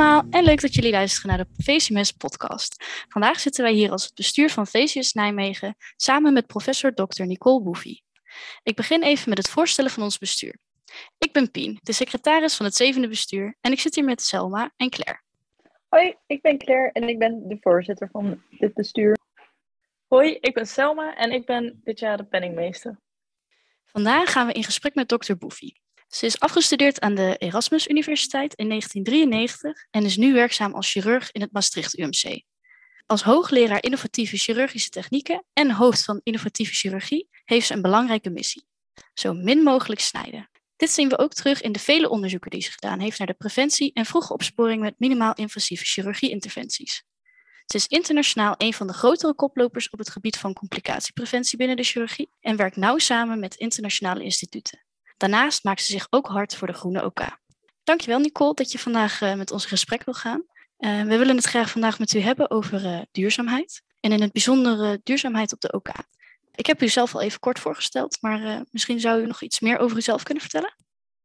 Allemaal en leuk dat jullie luisteren naar de VCMS podcast. Vandaag zitten wij hier als het bestuur van VCS Nijmegen samen met professor Dr. Nicole Boefie. Ik begin even met het voorstellen van ons bestuur. Ik ben Pien, de secretaris van het zevende bestuur en ik zit hier met Selma en Claire. Hoi, ik ben Claire en ik ben de voorzitter van dit bestuur. Hoi, ik ben Selma en ik ben dit jaar de penningmeester. Vandaag gaan we in gesprek met Dr. Boefie. Ze is afgestudeerd aan de Erasmus Universiteit in 1993 en is nu werkzaam als chirurg in het Maastricht UMC. Als hoogleraar innovatieve chirurgische technieken en hoofd van innovatieve chirurgie heeft ze een belangrijke missie. Zo min mogelijk snijden. Dit zien we ook terug in de vele onderzoeken die ze gedaan heeft naar de preventie en vroege opsporing met minimaal invasieve chirurgie-interventies. Ze is internationaal een van de grotere koplopers op het gebied van complicatiepreventie binnen de chirurgie en werkt nauw samen met internationale instituten. Daarnaast maakt ze zich ook hard voor de groene OK. Dankjewel Nicole dat je vandaag uh, met ons in gesprek wil gaan. Uh, we willen het graag vandaag met u hebben over uh, duurzaamheid en in het bijzonder duurzaamheid op de OK. Ik heb u zelf al even kort voorgesteld, maar misschien zou u nog iets meer over uzelf kunnen vertellen?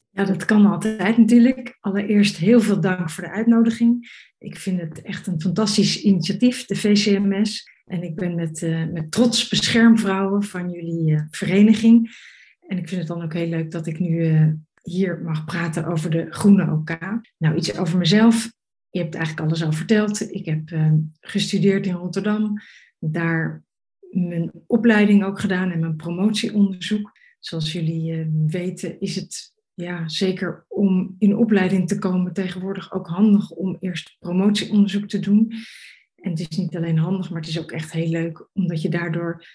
Ja, dat kan altijd natuurlijk. Allereerst heel veel dank voor de uitnodiging. Ik vind het echt een fantastisch initiatief, de VCMS. En ik ben met, met trots beschermvrouwen van jullie vereniging. En ik vind het dan ook heel leuk dat ik nu uh, hier mag praten over de groene OK. Nou, iets over mezelf. Je hebt eigenlijk alles al verteld. Ik heb uh, gestudeerd in Rotterdam. Daar mijn opleiding ook gedaan en mijn promotieonderzoek. Zoals jullie uh, weten is het ja, zeker om in opleiding te komen tegenwoordig ook handig om eerst promotieonderzoek te doen. En het is niet alleen handig, maar het is ook echt heel leuk, omdat je daardoor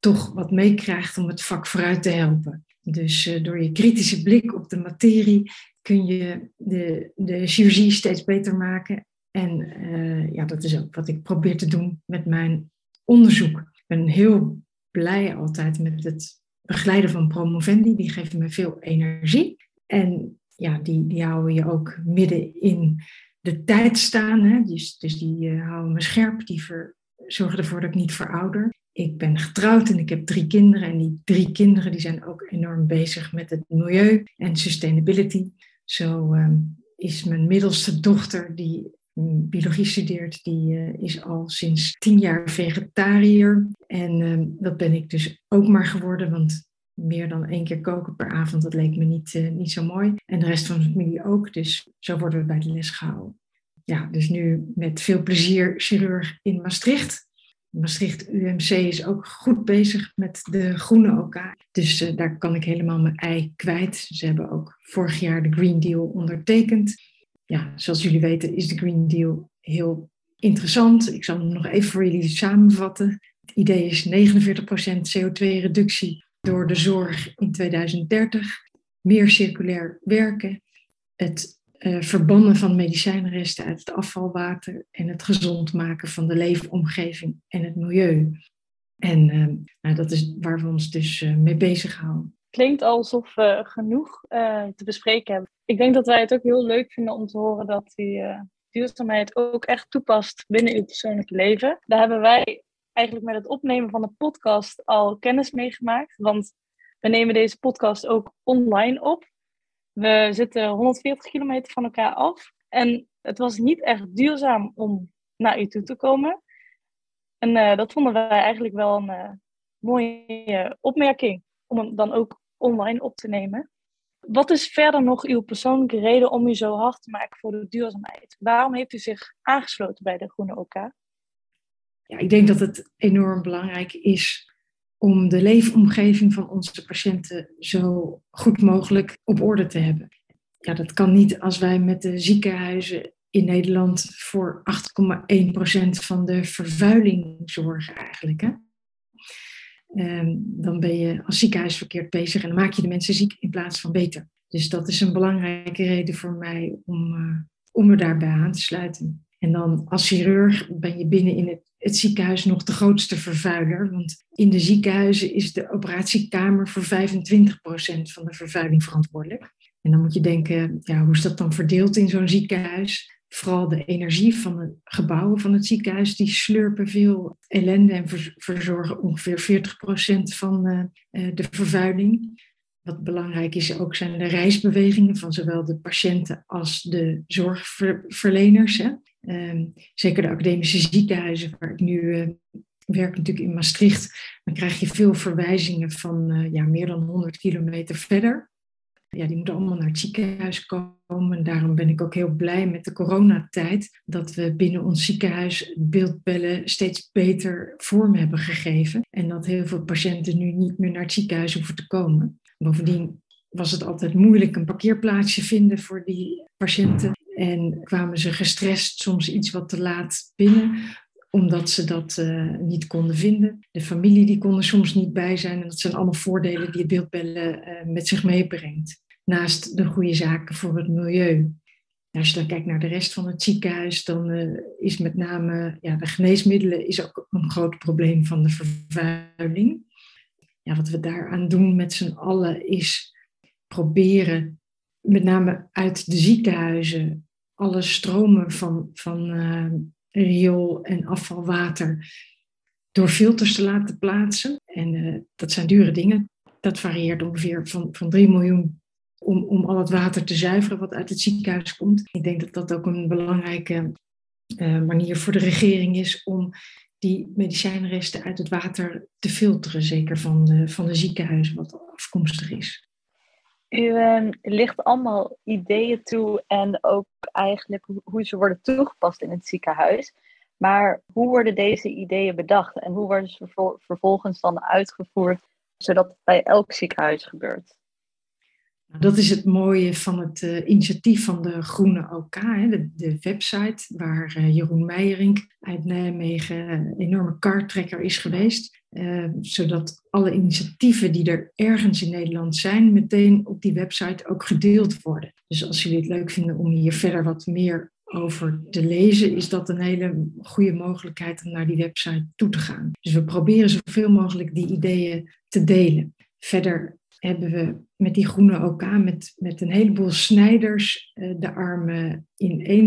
toch wat meekrijgt om het vak vooruit te helpen. Dus uh, door je kritische blik op de materie kun je de, de chirurgie steeds beter maken. En uh, ja, dat is ook wat ik probeer te doen met mijn onderzoek. Ik ben heel blij altijd met het begeleiden van promovendi. Die geven me veel energie. En ja, die, die houden je ook midden in de tijd staan. Hè? Dus, dus die uh, houden me scherp. Die zorgen ervoor dat ik niet verouder ik ben getrouwd en ik heb drie kinderen. En die drie kinderen die zijn ook enorm bezig met het milieu en sustainability. Zo uh, is mijn middelste dochter, die mm, biologie studeert, die uh, is al sinds tien jaar vegetariër. En uh, dat ben ik dus ook maar geworden, want meer dan één keer koken per avond, dat leek me niet, eh, niet zo mooi. En de rest van de familie ook, dus zo worden we bij de les gehouden. Ja, dus nu met veel plezier chirurg in Maastricht. Maastricht UMC is ook goed bezig met de groene OK. Dus uh, daar kan ik helemaal mijn ei kwijt. Ze hebben ook vorig jaar de Green Deal ondertekend. Ja, zoals jullie weten is de Green Deal heel interessant. Ik zal hem nog even voor jullie samenvatten. Het idee is 49% CO2-reductie door de zorg in 2030. Meer circulair werken. Het uh, verbannen van medicijnresten uit het afvalwater en het gezond maken van de leefomgeving en het milieu. En uh, nou, dat is waar we ons dus uh, mee bezighouden. Klinkt alsof we genoeg te bespreken hebben. Ik denk dat wij het ook heel leuk vinden om te horen dat die duurzaamheid ook echt toepast binnen uw persoonlijke leven. Daar hebben wij eigenlijk met het opnemen van de podcast al kennis mee gemaakt. Want we nemen deze podcast ook online op. We zitten 140 kilometer van elkaar af. En het was niet echt duurzaam om naar u toe te komen. En uh, dat vonden wij eigenlijk wel een uh, mooie opmerking. Om hem dan ook online op te nemen. Wat is verder nog uw persoonlijke reden om u zo hard te maken voor de duurzaamheid? Waarom heeft u zich aangesloten bij de Groene OK? Ja, ik denk dat het enorm belangrijk is om de leefomgeving van onze patiënten zo goed mogelijk op orde te hebben. Ja, dat kan niet als wij met de ziekenhuizen in Nederland voor 8,1% van de vervuiling zorgen eigenlijk. Hè? Um, dan ben je als ziekenhuis verkeerd bezig en dan maak je de mensen ziek in plaats van beter. Dus dat is een belangrijke reden voor mij om, uh, om me daarbij aan te sluiten. En dan als chirurg ben je binnen in het, het, ziekenhuis nog de grootste vervuiler. Want in de ziekenhuizen is de operatiekamer voor 25% van de vervuiling verantwoordelijk. En dan moet je denken, ja, hoe is dat dan verdeeld in zo'n ziekenhuis? Vooral de energie van de gebouwen van het ziekenhuis, die slurpen veel ellende en verzorgen ongeveer 40% van uh, de vervuiling. Wat belangrijk is ook zijn de reisbewegingen van zowel de patiënten als de zorgverleners. Ehm, zeker de academische ziekenhuizen, waar ik nu uh, werk natuurlijk in Maastricht, dan krijg je veel verwijzingen van uh, ja, meer dan 100 kilometer verder. Ja, die moeten allemaal naar het ziekenhuis komen. En daarom ben ik ook heel blij met de coronatijd dat we binnen ons ziekenhuis beeldbellen steeds beter vorm hebben gegeven. En dat heel veel patiënten nu niet meer naar het ziekenhuis hoeven te komen. Bovendien was het altijd moeilijk een parkeerplaatsje vinden voor die patiënten. En kwamen ze gestrest soms iets wat te laat binnen, omdat ze dat uh, niet konden vinden. De familie die kon er soms niet bij zijn. En dat zijn allemaal voordelen die het beeldbellen uh, met zich meebrengt. Naast de goede zaken voor het milieu. Als je dan kijkt naar de rest van het ziekenhuis, dan uh, is met name ja, de geneesmiddelen is ook een groot probleem van de vervuiling. Ja, wat we daaraan doen met z'n allen is proberen, met name uit de ziekenhuizen, alle stromen van, van uh, riool en afvalwater door filters te laten plaatsen. En uh, dat zijn dure dingen. Dat varieert ongeveer van, van 3 miljoen om, om al het water te zuiveren wat uit het ziekenhuis komt. Ik denk dat dat ook een belangrijke uh, manier voor de regering is om die medicijnresten uit het water te filteren, zeker van de, van de ziekenhuizen wat afkomstig is. U uh, ligt allemaal ideeën toe en ook eigenlijk hoe ze worden toegepast in het ziekenhuis. Maar hoe worden deze ideeën bedacht en hoe worden ze vervolgens dan uitgevoerd, zodat het bij elk ziekenhuis gebeurt? Dat is het mooie van het uh, initiatief van de Groene OK, hè, de, de, website waar uh, Jeroen Meijering uit Nijmegen een enorme kartrekker is geweest. Zodat alle initiatieven die er ergens in Nederland zijn, meteen op die website ook gedeeld worden. Dus als jullie het leuk vinden om hier verder wat meer over te lezen, is dat een hele goede mogelijkheid om naar die website toe te gaan. Dus we proberen zoveel mogelijk die ideeën te delen. Verder hebben we met die groene OK, met, met een heleboel snijders, uh, de armen in één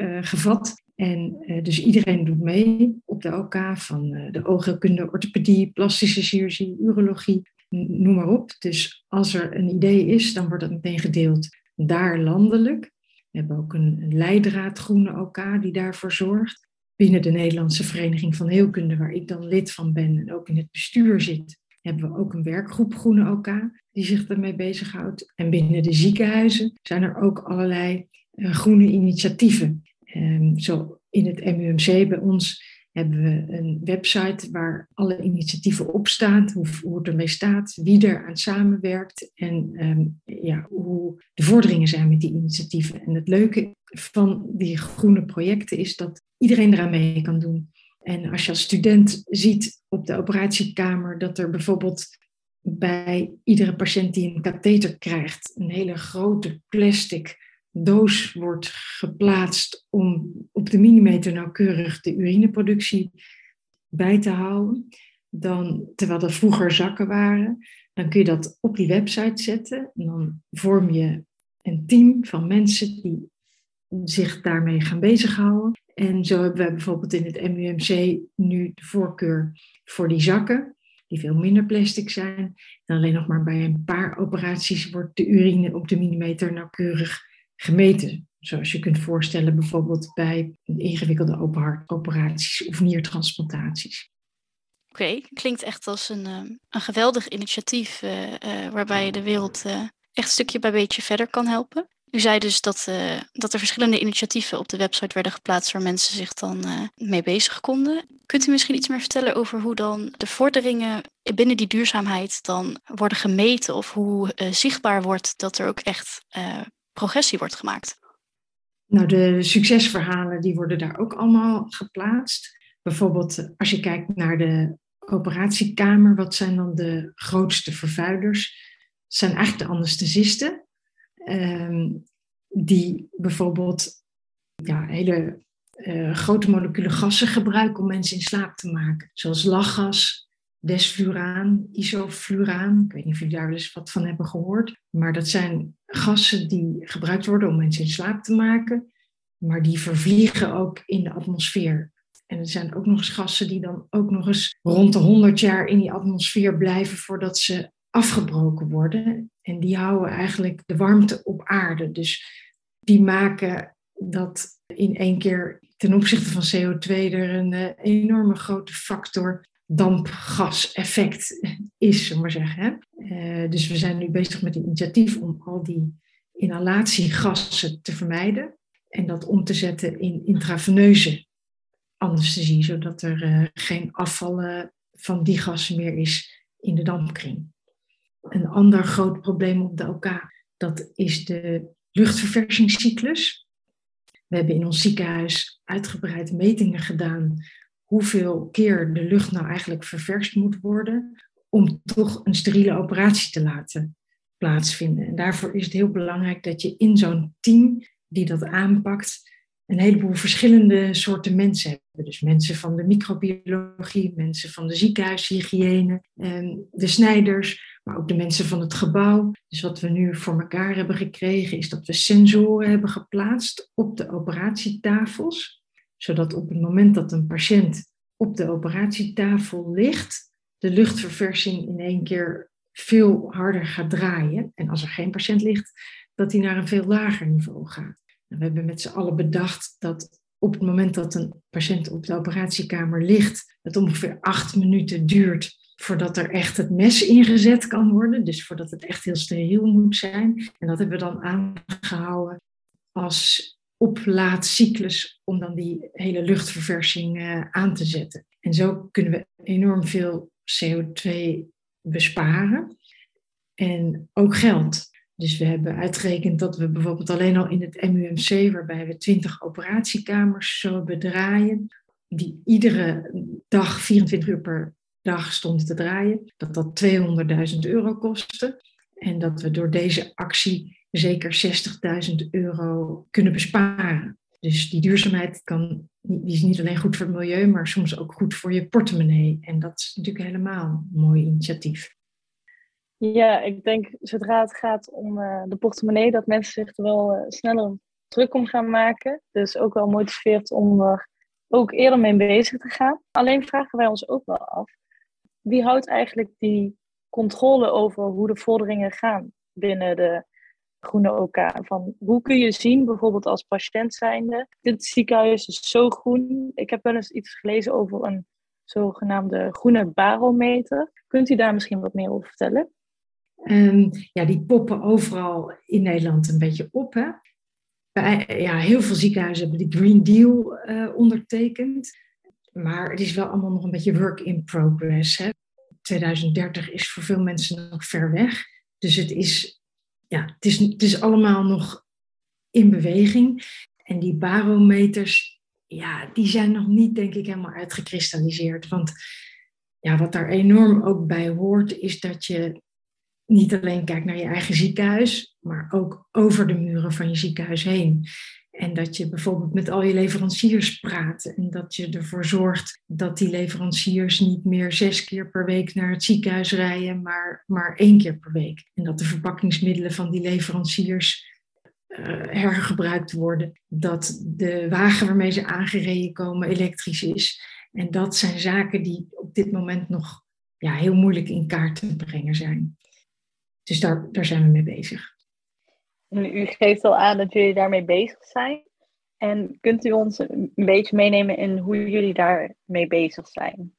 uh, gevat. En uh, dus iedereen doet mee op de OK, van de oogheelkunde, orthopedie, plastische chirurgie, urologie, noem maar op. Dus als er een idee is, dan wordt dat meteen gedeeld daar landelijk. We hebben ook een leidraad groene OK die daarvoor zorgt. Binnen de Nederlandse Vereniging van Heelkunde, waar ik dan lid van ben en ook in het bestuur zit, hebben we ook een werkgroep Groene OK die zich daarmee bezighoudt. En binnen de ziekenhuizen zijn er ook allerlei uh, groene initiatieven. Um, zo in het MUMC bij ons hebben we een website waar alle initiatieven op staan, hoe, het ermee staat, wie er aan samenwerkt en um, ja, hoe de vorderingen zijn met die initiatieven. En het leuke van die groene projecten is dat iedereen eraan mee kan doen. En als je als student ziet op de operatiekamer dat er bijvoorbeeld bij iedere patiënt die een katheter krijgt, een hele grote plastic doos wordt geplaatst om op de millimeter nauwkeurig de urineproductie bij te houden. Dan, terwijl er vroeger zakken waren, dan kun je dat op die website zetten. En dan vorm je een team van mensen die zich daarmee gaan bezighouden. En zo hebben we bijvoorbeeld in het MUMC nu de voorkeur voor die zakken, die veel minder plastic zijn. En alleen nog maar bij een paar operaties wordt de urine op de millimeter nauwkeurig gemeten. Zoals je kunt voorstellen bijvoorbeeld bij ingewikkelde openhartoperaties of niertransplantaties. Oké, klinkt echt als een, ehm, een geweldig initiatief uh, uh, waarbij je de wereld uh, echt stukje bij beetje verder kan helpen. U zei dus dat, uh, dat er verschillende initiatieven op de website werden geplaatst waar mensen zich dan uh, mee bezig konden. Kunt u misschien iets meer vertellen over hoe dan de vorderingen binnen die duurzaamheid dan worden gemeten of hoe uh, zichtbaar wordt dat er ook echt progressie wordt gemaakt? Nou, de succesverhalen die worden daar ook allemaal geplaatst. Bijvoorbeeld als je kijkt naar de operatiekamer, wat zijn dan de grootste vervuilers? Dat zijn eigenlijk de anesthesisten. Um, die bijvoorbeeld ja, hele uh, grote moleculen gassen gebruiken om mensen in slaap te maken. Zoals lachgas, desfluraan, isofluraan. Ik weet niet of jullie daar wel eens wat van hebben gehoord. Maar dat zijn gassen die gebruikt worden om mensen in slaap te maken. Maar die vervliegen ook in de atmosfeer. En er zijn ook nog eens gassen die dan ook nog eens rond de 100 jaar in die atmosfeer blijven voordat ze afgebroken worden. En die houden eigenlijk de warmte op aarde. Dus die maken dat in één keer ten opzichte van CO2 er een uh, enorme grote factor dampgaseffect is, zullen maar zeggen. Uh, dus we zijn nu bezig met een initiatief om al die inhalatiegassen te vermijden en dat om te zetten in intraveneuze anesthesie, zodat er uh, geen afvallen van die gassen meer is in de dampkring. Een ander groot probleem op de OK, dat is de luchtverversingscyclus. We hebben in ons ziekenhuis uitgebreid metingen gedaan hoeveel keer de lucht nou eigenlijk ververst moet worden om toch een steriele operatie te laten plaatsvinden. En daarvoor is het heel belangrijk dat je in zo'n team die dat aanpakt, een heleboel verschillende soorten mensen hebben. Dus mensen van de microbiologie, mensen van de ziekenhuishygiëne, de snijders, maar ook de mensen van het gebouw. Dus wat we nu voor elkaar hebben gekregen is dat we sensoren hebben geplaatst op de operatietafels, zodat op het moment dat een patiënt op de operatietafel ligt, de luchtverversing in één keer veel harder gaat draaien. En als er geen patiënt ligt, dat hij naar een veel lager niveau gaat. we hebben met z'n allen bedacht dat op het moment dat een patiënt op de operatiekamer ligt, het ongeveer acht minuten duurt voordat er echt het mes ingezet kan worden. Dus voordat het echt heel steriel moet zijn. En dat hebben we dan aangehouden als oplaadcyclus om dan die hele luchtverversing uh, aan te zetten. En zo kunnen we enorm veel CO2 besparen en ook geld. Dus we hebben uitgerekend dat we bijvoorbeeld alleen al in het MUMC, waarbij we 20 operatiekamers zo bedraaien, die iedere dag 24 uur per dag stonden te draaien, dat dat 200.000 euro kostte. En dat we door deze actie zeker 60.000 euro kunnen besparen. Dus die duurzaamheid kan, die is niet alleen goed voor het milieu, maar soms ook goed voor je portemonnee. En dat is natuurlijk helemaal een mooi initiatief. Ja, ik denk zodra het gaat om uh, de portemonnee, dat mensen zich er wel uh, sneller druk om gaan maken. Dus ook wel motiveert om er ook eerder mee bezig te gaan. Alleen vragen wij ons ook wel af, wie houdt eigenlijk die controle over hoe de vorderingen gaan binnen de groene OK? Van hoe kun je zien, bijvoorbeeld als patiënt zijnde, dit ziekenhuis is zo groen. Ik heb wel eens iets gelezen over een zogenaamde groene barometer. Kunt u daar misschien wat meer over vertellen? Um, ja, die poppen overal in Nederland een beetje op. Hè? Ja, heel veel ziekenhuizen hebben de Green Deal uh, ondertekend. Maar het is wel allemaal nog een beetje work in progress. Hè? 2030 is voor veel mensen nog ver weg. Dus het is, ja, het is, het is allemaal nog in beweging. En die barometers, ja, die zijn nog niet, denk ik, helemaal uitgekristalliseerd. Want ja, wat daar enorm ook bij hoort, is dat je niet alleen kijkt naar je eigen ziekenhuis, maar ook over de muren van je ziekenhuis heen. En dat je bijvoorbeeld met al je leveranciers praat. En dat je ervoor zorgt dat die leveranciers niet meer zes keer per week naar het ziekenhuis rijden, maar, maar één keer per week. En dat de verpakkingsmiddelen van die leveranciers uh, hergebruikt worden. Dat de wagen waarmee ze aangereden komen elektrisch is. En dat zijn zaken die op dit moment nog ja, heel moeilijk in kaart te brengen zijn. Dus daar, daar zijn we mee bezig. U geeft al aan dat jullie daarmee bezig zijn. En kunt u ons een beetje meenemen in hoe jullie daarmee bezig zijn?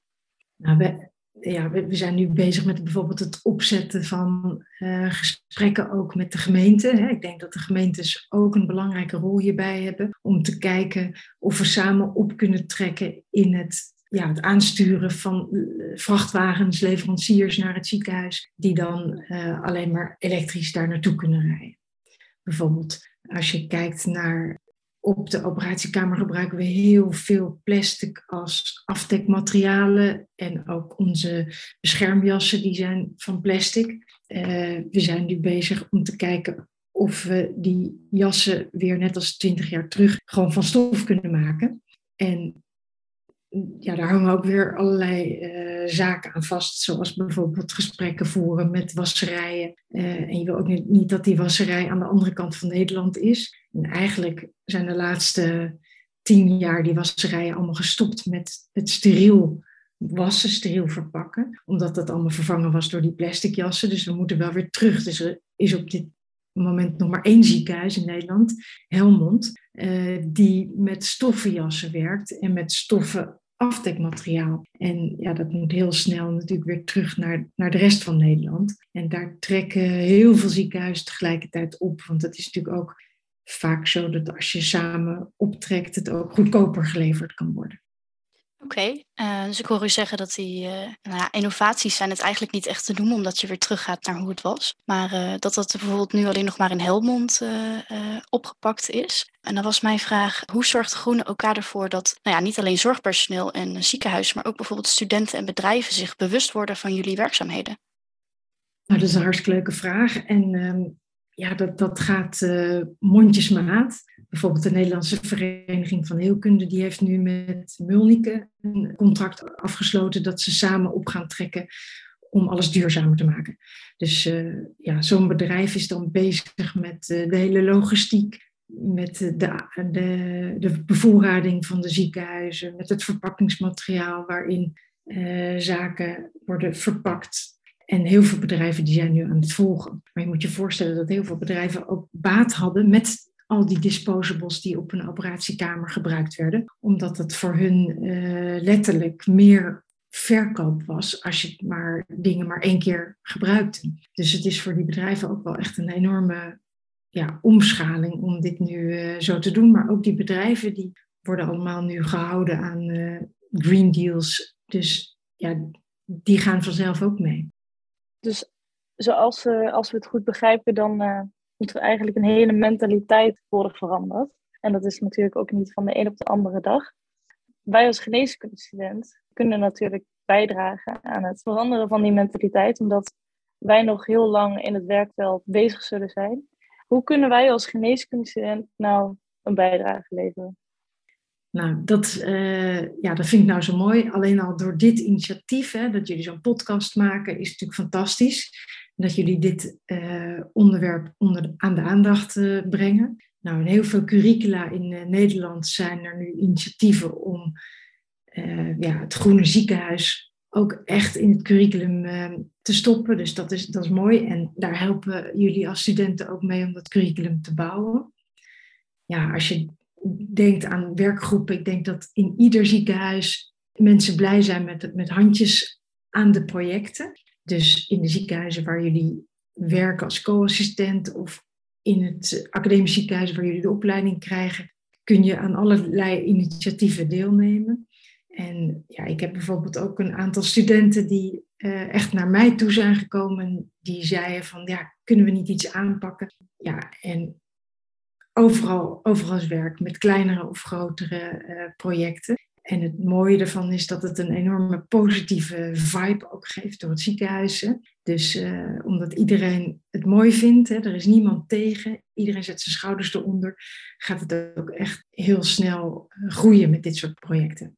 Nou, we, ja, zijn nu bezig met bijvoorbeeld het opzetten van uh, gesprekken ook met de gemeente. Hè. Ik denk dat de gemeentes ook een belangrijke rol hierbij hebben om te kijken of we samen op kunnen trekken in het ja, het aansturen van eh, vrachtwagens, leveranciers naar het ziekenhuis, die dan uh, alleen maar elektrisch daar naartoe kunnen rijden. Bijvoorbeeld, als je kijkt naar op de operatiekamer gebruiken we heel veel plastic als afdekmaterialen en ook onze beschermjassen die zijn van plastic. Uh, we zijn nu bezig om te kijken of we die jassen weer net als 20 jaar terug gewoon van stof kunnen maken. En ja, daar hangen ook weer allerlei uh, zaken aan vast, zoals bijvoorbeeld gesprekken voeren met wasserijen. Uh, en je wil ook niet, niet, dat die wasserij aan de andere kant van Nederland is. En eigenlijk zijn de laatste tien jaar die wasserijen allemaal gestopt met het steriel wassen, steriel verpakken. Omdat dat allemaal vervangen was door die plastic jassen. Dus we moeten wel weer terug. Dus er is op dit moment nog maar één ziekenhuis in Nederland, Helmond, uh, die met stoffenjassen werkt en met stoffen afdekmateriaal. En ja, dat moet heel snel natuurlijk weer terug naar, naar de rest van Nederland. En daar trekken heel veel ziekenhuizen tegelijkertijd op. Want het is natuurlijk ook vaak zo dat als je samen optrekt, het ook goedkoper geleverd kan worden. Oké, eh, dus ik hoor u zeggen dat die uh, nou ja, innovaties zijn het eigenlijk niet echt te noemen, omdat je weer teruggaat naar hoe het was. Maar uh, dat dat bijvoorbeeld nu alleen nog maar in Helmond opgepakt is. En dan was mijn vraag, hoe zorgt Groene elkaar ervoor dat nou ja, niet alleen zorgpersoneel en ziekenhuizen, maar ook bijvoorbeeld studenten en bedrijven zich bewust worden van jullie werkzaamheden? Nou, dat is een hartstikke leuke vraag. En ehm, ja, dat, dat gaat mondjesmaat. Bijvoorbeeld de Nederlandse Vereniging van Heelkunde, die heeft nu met Mulnike een contract afgesloten dat ze samen op gaan trekken om alles duurzamer te maken. Dus uh, ja, zo'n bedrijf is dan bezig met uh, de hele logistiek, met de, de, de bevoorrading van de ziekenhuizen, met het verpakkingsmateriaal waarin zaken worden verpakt en heel veel bedrijven die zijn nu aan het volgen. Maar je moet je voorstellen dat heel veel bedrijven ook baat hadden met al die disposables die op een operatiekamer gebruikt werden. Omdat het voor hun uh, letterlijk meer verkoop was als je maar dingen maar één keer gebruikte. Dus het is voor die bedrijven ook wel echt een enorme ja, omschaling om dit nu uh, zo te doen. Maar ook die bedrijven die worden allemaal nu gehouden aan uh, green deals. Dus ja, die gaan vanzelf ook mee. Dus zoals uh, als we het goed begrijpen, dan moet er eigenlijk een hele mentaliteit worden veranderd. En dat is natuurlijk ook niet van de een op de andere dag. Wij als geneeskundestudent kunnen natuurlijk bijdragen aan het veranderen van die mentaliteit, omdat wij nog heel lang in het werkveld bezig zullen zijn. Hoe kunnen wij als geneeskundestudent nou een bijdrage leveren? Nou, dat, uh, ja, dat vind ik nou zo mooi. Alleen al door dit initiatief, hè, dat jullie zo'n podcast maken, is natuurlijk fantastisch. Dat jullie dit uh, onderwerp onder aan de aandacht uh, brengen. Nou, in heel veel curricula in Nederland zijn er nu initiatieven om ja, het groene ziekenhuis ook echt in het curriculum te stoppen. Dus dat is, dat is mooi. En daar helpen jullie als studenten ook mee om dat curriculum te bouwen. Ja, als je denkt aan werkgroepen, ik denk dat in ieder ziekenhuis mensen blij zijn met, met handjes aan de projecten. Dus in de ziekenhuizen waar jullie werken als co-assistent of in het academisch ziekenhuis waar jullie de opleiding krijgen, kun je aan allerlei initiatieven deelnemen. En ja, ik heb bijvoorbeeld ook een aantal studenten die uh, echt naar mij toe zijn gekomen. Die zeiden van, ja, kunnen we niet iets aanpakken? Ja, en overal, overal is werk, met kleinere of grotere uh, projecten. En het mooie ervan is dat het een enorme positieve vibe ook geeft door het ziekenhuis. Dus uh, omdat iedereen het mooi vindt, hè, er is niemand tegen, iedereen zet zijn schouders eronder, gaat het ook echt heel snel uh, groeien met dit soort projecten.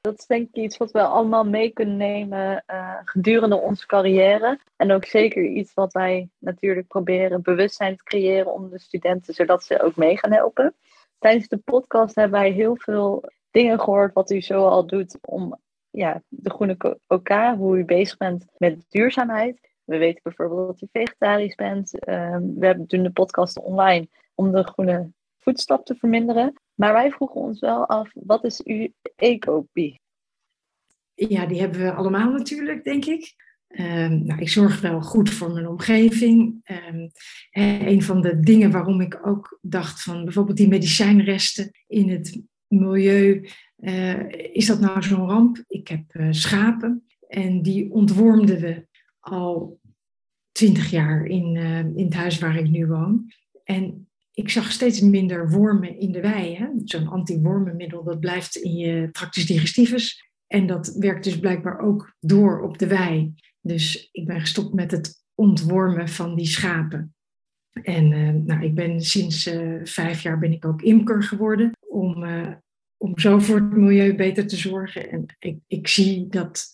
Dat is denk ik iets wat we allemaal mee kunnen nemen uh, gedurende onze carrière. En ook zeker iets wat wij natuurlijk proberen bewustzijn te creëren onder de studenten, zodat ze ook mee gaan helpen. Tijdens de podcast hebben wij heel veel dingen gehoord wat u zo al doet om ja, de groene OK, hoe u bezig bent met duurzaamheid. We weten bijvoorbeeld dat u vegetarisch bent. Uh, we doen de podcast online om de groene voetstap te verminderen. Maar wij vroegen ons wel af, wat is uw ecopie? Ja, die hebben we allemaal natuurlijk, denk ik. Um, nou, ik zorg wel goed voor mijn omgeving. Um, een van de dingen waarom ik ook dacht van bijvoorbeeld die medicijnresten in het milieu, uh, is dat nou zo'n ramp? Ik heb uh, schapen en die ontwormden we al twintig jaar in, uh, in het huis waar ik nu woon. En ik zag steeds minder wormen in de wei. Zo'n anti-wormenmiddel, dat blijft in je tractus digestivus. En dat werkt dus blijkbaar ook door op de wei. Dus ik ben gestopt met het ontwormen van die schapen. En nou, ik ben sinds vijf jaar ben ik ook imker geworden om, om zo voor het milieu beter te zorgen. En ik, ik zie dat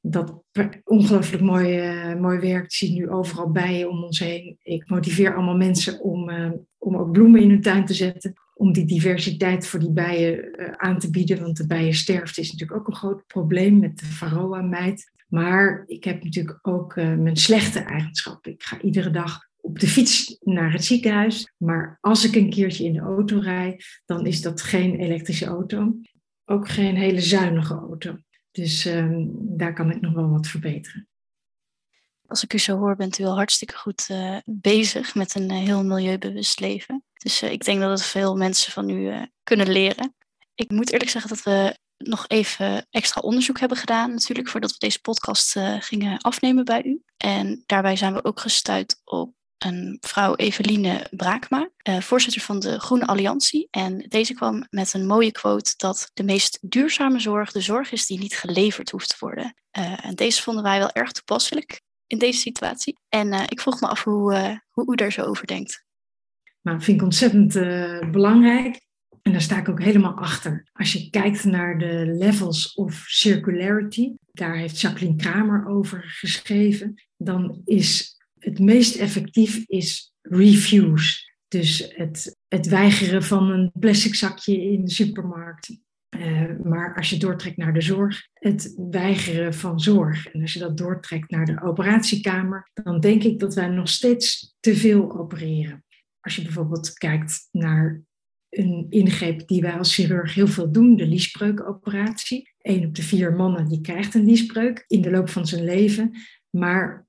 dat ongelooflijk mooi, uh, mooi werkt. zie nu overal bijen om ons heen. Ik motiveer allemaal mensen om, uh, om ook bloemen in hun tuin te zetten. om die diversiteit voor die bijen eh, aan te bieden. Want de bijensterfte is natuurlijk ook een groot probleem met de varroa-mijt. Maar ik heb natuurlijk ook mijn slechte eigenschappen. Ik ga iedere dag op de fiets naar het ziekenhuis. Maar als ik een keertje in de auto rijd, dan is dat geen elektrische auto. Ook geen hele zuinige auto. Dus um, daar kan ik nog wel wat verbeteren. Als ik u zo hoor, bent u wel hartstikke goed uh, bezig met een uh, heel milieubewust leven. Dus uh, ik denk dat het veel mensen van u kunnen leren. Ik moet eerlijk zeggen dat we nog even extra onderzoek hebben gedaan, natuurlijk, voordat we deze podcast gingen afnemen bij u. En daarbij zijn we ook gestuurd op een vrouw Eveline Braakma, uh, voorzitter van de Groene Alliantie. En deze kwam met een mooie quote dat de meest duurzame zorg de zorg is die niet geleverd hoeft te worden. Uh, en deze vonden wij wel erg toepasselijk in deze situatie. En uh, ik vroeg me af hoe, hoe u daar zo over denkt. Nou, vind ik ontzettend belangrijk. En daar sta ik ook helemaal achter. Als je kijkt naar de levels of circularity, daar heeft Jacqueline Kramer over geschreven, dan is het meest effectief is refuse. Dus het, het weigeren van een plastic zakje in de supermarkt. Uh, maar als je doortrekt naar de zorg, het weigeren van zorg. En als je dat doortrekt naar de operatiekamer, dan denk ik dat wij nog steeds te veel opereren. Als je bijvoorbeeld kijkt naar een ingreep die wij als chirurg heel veel doen, de liesbreukoperatie. Een op de vier mannen die krijgt een liesbreuk in de loop van zijn leven. Maar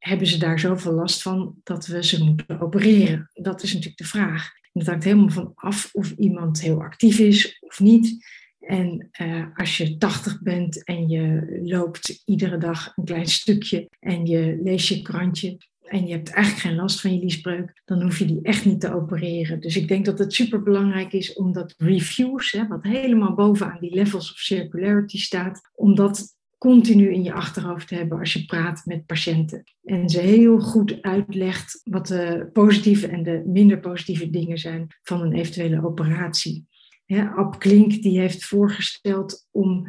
hebben ze daar zoveel last van dat we ze moeten opereren? Dat is natuurlijk de vraag. En dat hangt helemaal van af of iemand heel actief is of niet. En uh, als je 80 bent en je loopt iedere dag een klein stukje en je leest je krantje en je hebt eigenlijk geen last van je liesbreuk, dan hoef je die echt niet te opereren. Dus ik denk dat het super belangrijk is om dat reviews, hè, wat helemaal bovenaan die levels of circularity staat, om dat continu in je achterhoofd hebben als je praat met patiënten. En ze heel goed uitlegt wat de positieve en de minder positieve dingen zijn van een eventuele operatie. Ja, Ab Klink die heeft voorgesteld om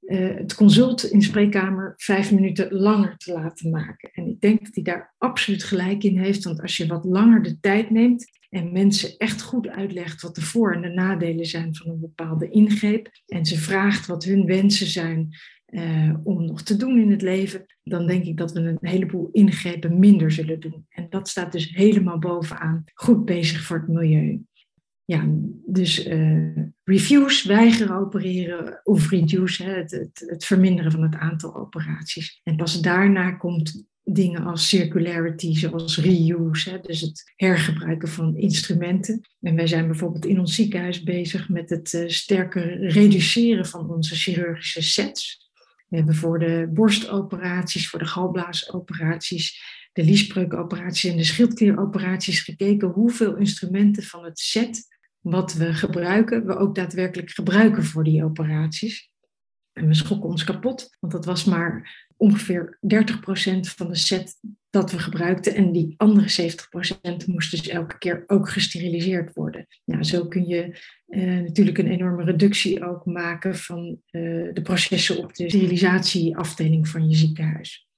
uh, het consult in de spreekkamer vijf minuten langer te laten maken. En ik denk dat hij daar absoluut gelijk in heeft, want als je wat langer de tijd neemt en mensen echt goed uitlegt wat de voor- en de nadelen zijn van een bepaalde ingreep en ze vraagt wat hun wensen zijn uh, om nog te doen in het leven, dan denk ik dat we een heleboel ingrepen minder zullen doen. En dat staat dus helemaal bovenaan goed bezig voor het milieu. Ja, dus uh, reviews, weigeren opereren of reduce, hè, het, het, het, verminderen van het aantal operaties. En pas daarna komt dingen als circularity, zoals reuse, hè, dus het hergebruiken van instrumenten. En wij zijn bijvoorbeeld in ons ziekenhuis bezig met het uh, sterker reduceren van onze chirurgische sets. We hebben voor de borstoperaties, voor de galblaasoperaties, de liesbreukoperaties en de schildklieroperaties gekeken hoeveel instrumenten van het set wat we gebruiken, we ook daadwerkelijk gebruiken voor die operaties. En we schrokken ons kapot, want dat was maar ongeveer 30% van de set dat we gebruikten. En die andere 70% moest dus elke keer ook gesteriliseerd worden. Nou, zo kun je uh, natuurlijk een enorme reductie ook maken van uh, de processen op de sterilisatieafdeling van je ziekenhuis.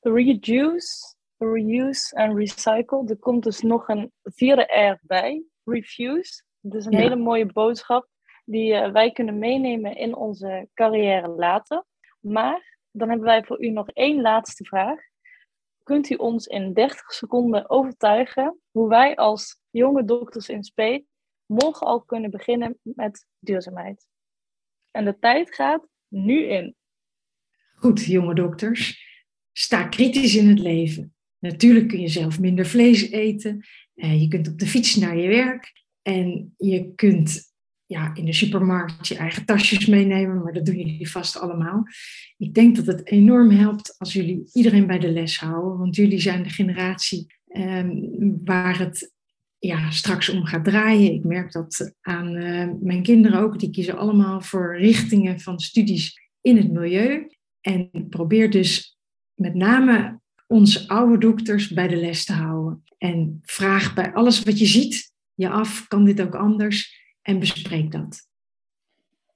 Reduce, reuse en recycle. Er komt dus nog een vierde R bij, refuse. Dat is een ja. hele mooie boodschap die uh, wij kunnen meenemen in onze carrière later. Maar dan hebben wij voor u nog één laatste vraag. Kunt u ons in 30 seconden overtuigen hoe wij als jonge dokters in spe morgen al kunnen beginnen met duurzaamheid? En de tijd gaat nu in. Goed, jonge dokters. Sta kritisch in het leven. Natuurlijk kun je zelf minder vlees eten. Je kunt op de fiets naar je werk. En je kunt ja, in de supermarkt je eigen tasjes meenemen, maar dat doen jullie vast allemaal. Ik denk dat het enorm helpt als jullie iedereen bij de les houden, want jullie zijn de generatie um, waar het ja, straks om gaat draaien. Ik merk dat aan uh, mijn kinderen ook, die kiezen allemaal voor richtingen van studies in het milieu. En probeer dus met name onze oude dokters bij de les te houden. En vraag bij alles wat je ziet je af, kan dit ook anders? En bespreek dat.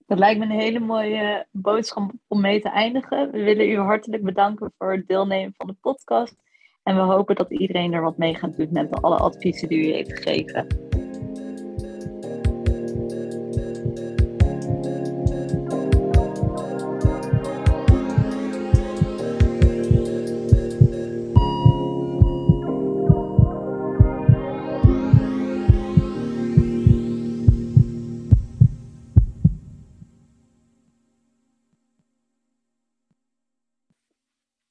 Dat lijkt me een hele mooie boodschap om mee te eindigen. We willen u hartelijk bedanken voor het deelnemen van de podcast. En we hopen dat iedereen er wat mee gaat doen met alle adviezen die u heeft gegeven.